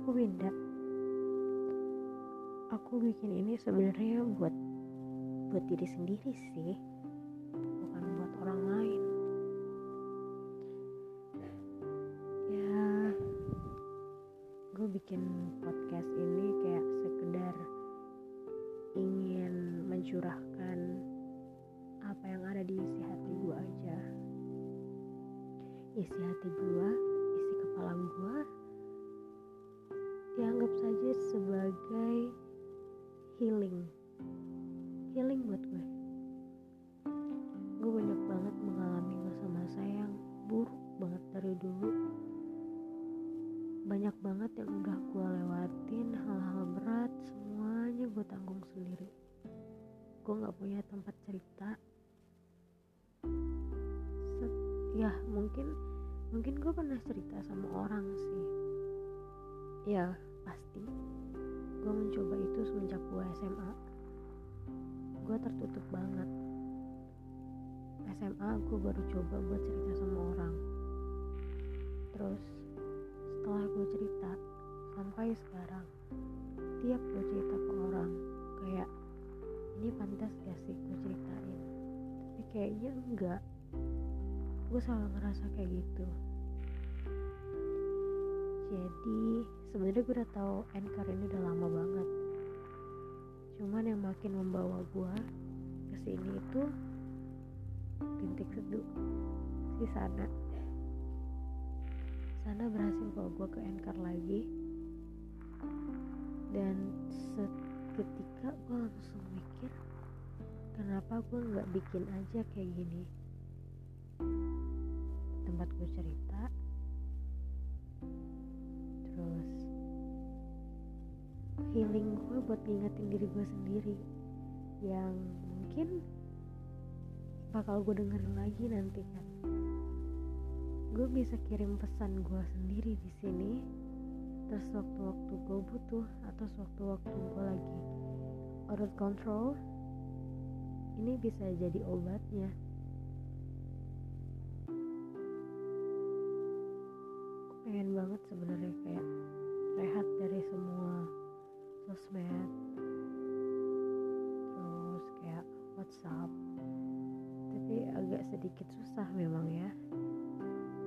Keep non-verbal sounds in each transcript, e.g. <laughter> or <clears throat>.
aku beda. Aku bikin ini sebenarnya buat buat diri sendiri sih bukan buat orang lain. Ya gue bikin podcast ini kayak sekedar ingin mencurahkan apa yang ada di isi hati gue aja. Isi hati gue isi kepala gue dianggap saja sebagai healing. Healing buat gue. Gue banyak banget mengalami masa-masa yang buruk banget dari dulu. Banyak banget yang udah gue lewatin hal-hal berat semuanya gue tanggung sendiri. Gue nggak punya tempat cerita. Set, ya mungkin mungkin gue pernah cerita sama orang sih ya pasti. Gue mencoba itu semenjak gue SMA gue tertutup banget. SMA gue baru coba buat cerita sama orang. Terus setelah gue cerita sampai sekarang tiap gue cerita ke orang kayak ini pantas gak sih gue ceritain? Tapi kayaknya enggak. Gue selalu ngerasa kayak gitu jadi sebenarnya gue udah tahu anchor ini udah lama banget. Cuman yang makin membawa gue ke sini itu bintik seduh si sana. Sana berhasil bawa gue ke anchor lagi. Dan seketika gue langsung mikir kenapa gue nggak bikin aja kayak gini? Tempat gue cerita healing gue buat ngingetin diri gue sendiri. Yang mungkin bakal gue dengerin lagi nanti kan. Gue bisa kirim pesan gue sendiri di sini. Terus waktu-waktu gue butuh atau waktu-waktu gue lagi out of control ini bisa jadi obatnya. Pengen banget sebenarnya kayak rehat dari semua sosmed terus kayak WhatsApp. Tapi agak sedikit susah memang ya.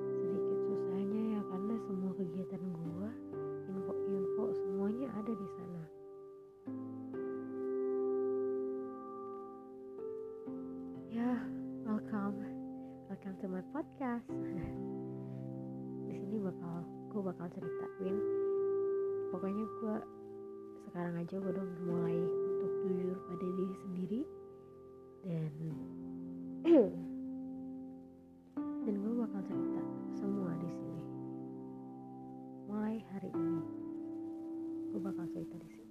Sedikit susahnya ya karena semua kegiatan gua info-info semuanya ada di sana. Ya welcome. Welcome to my podcast. <laughs> Di sini bakal gue bakal ceritain pokoknya gue sekarang aja gue udah mulai untuk jujur pada diri sendiri. Dan <clears throat> dan gue bakal cerita semua di sini. Mulai hari ini gue bakal cerita di sini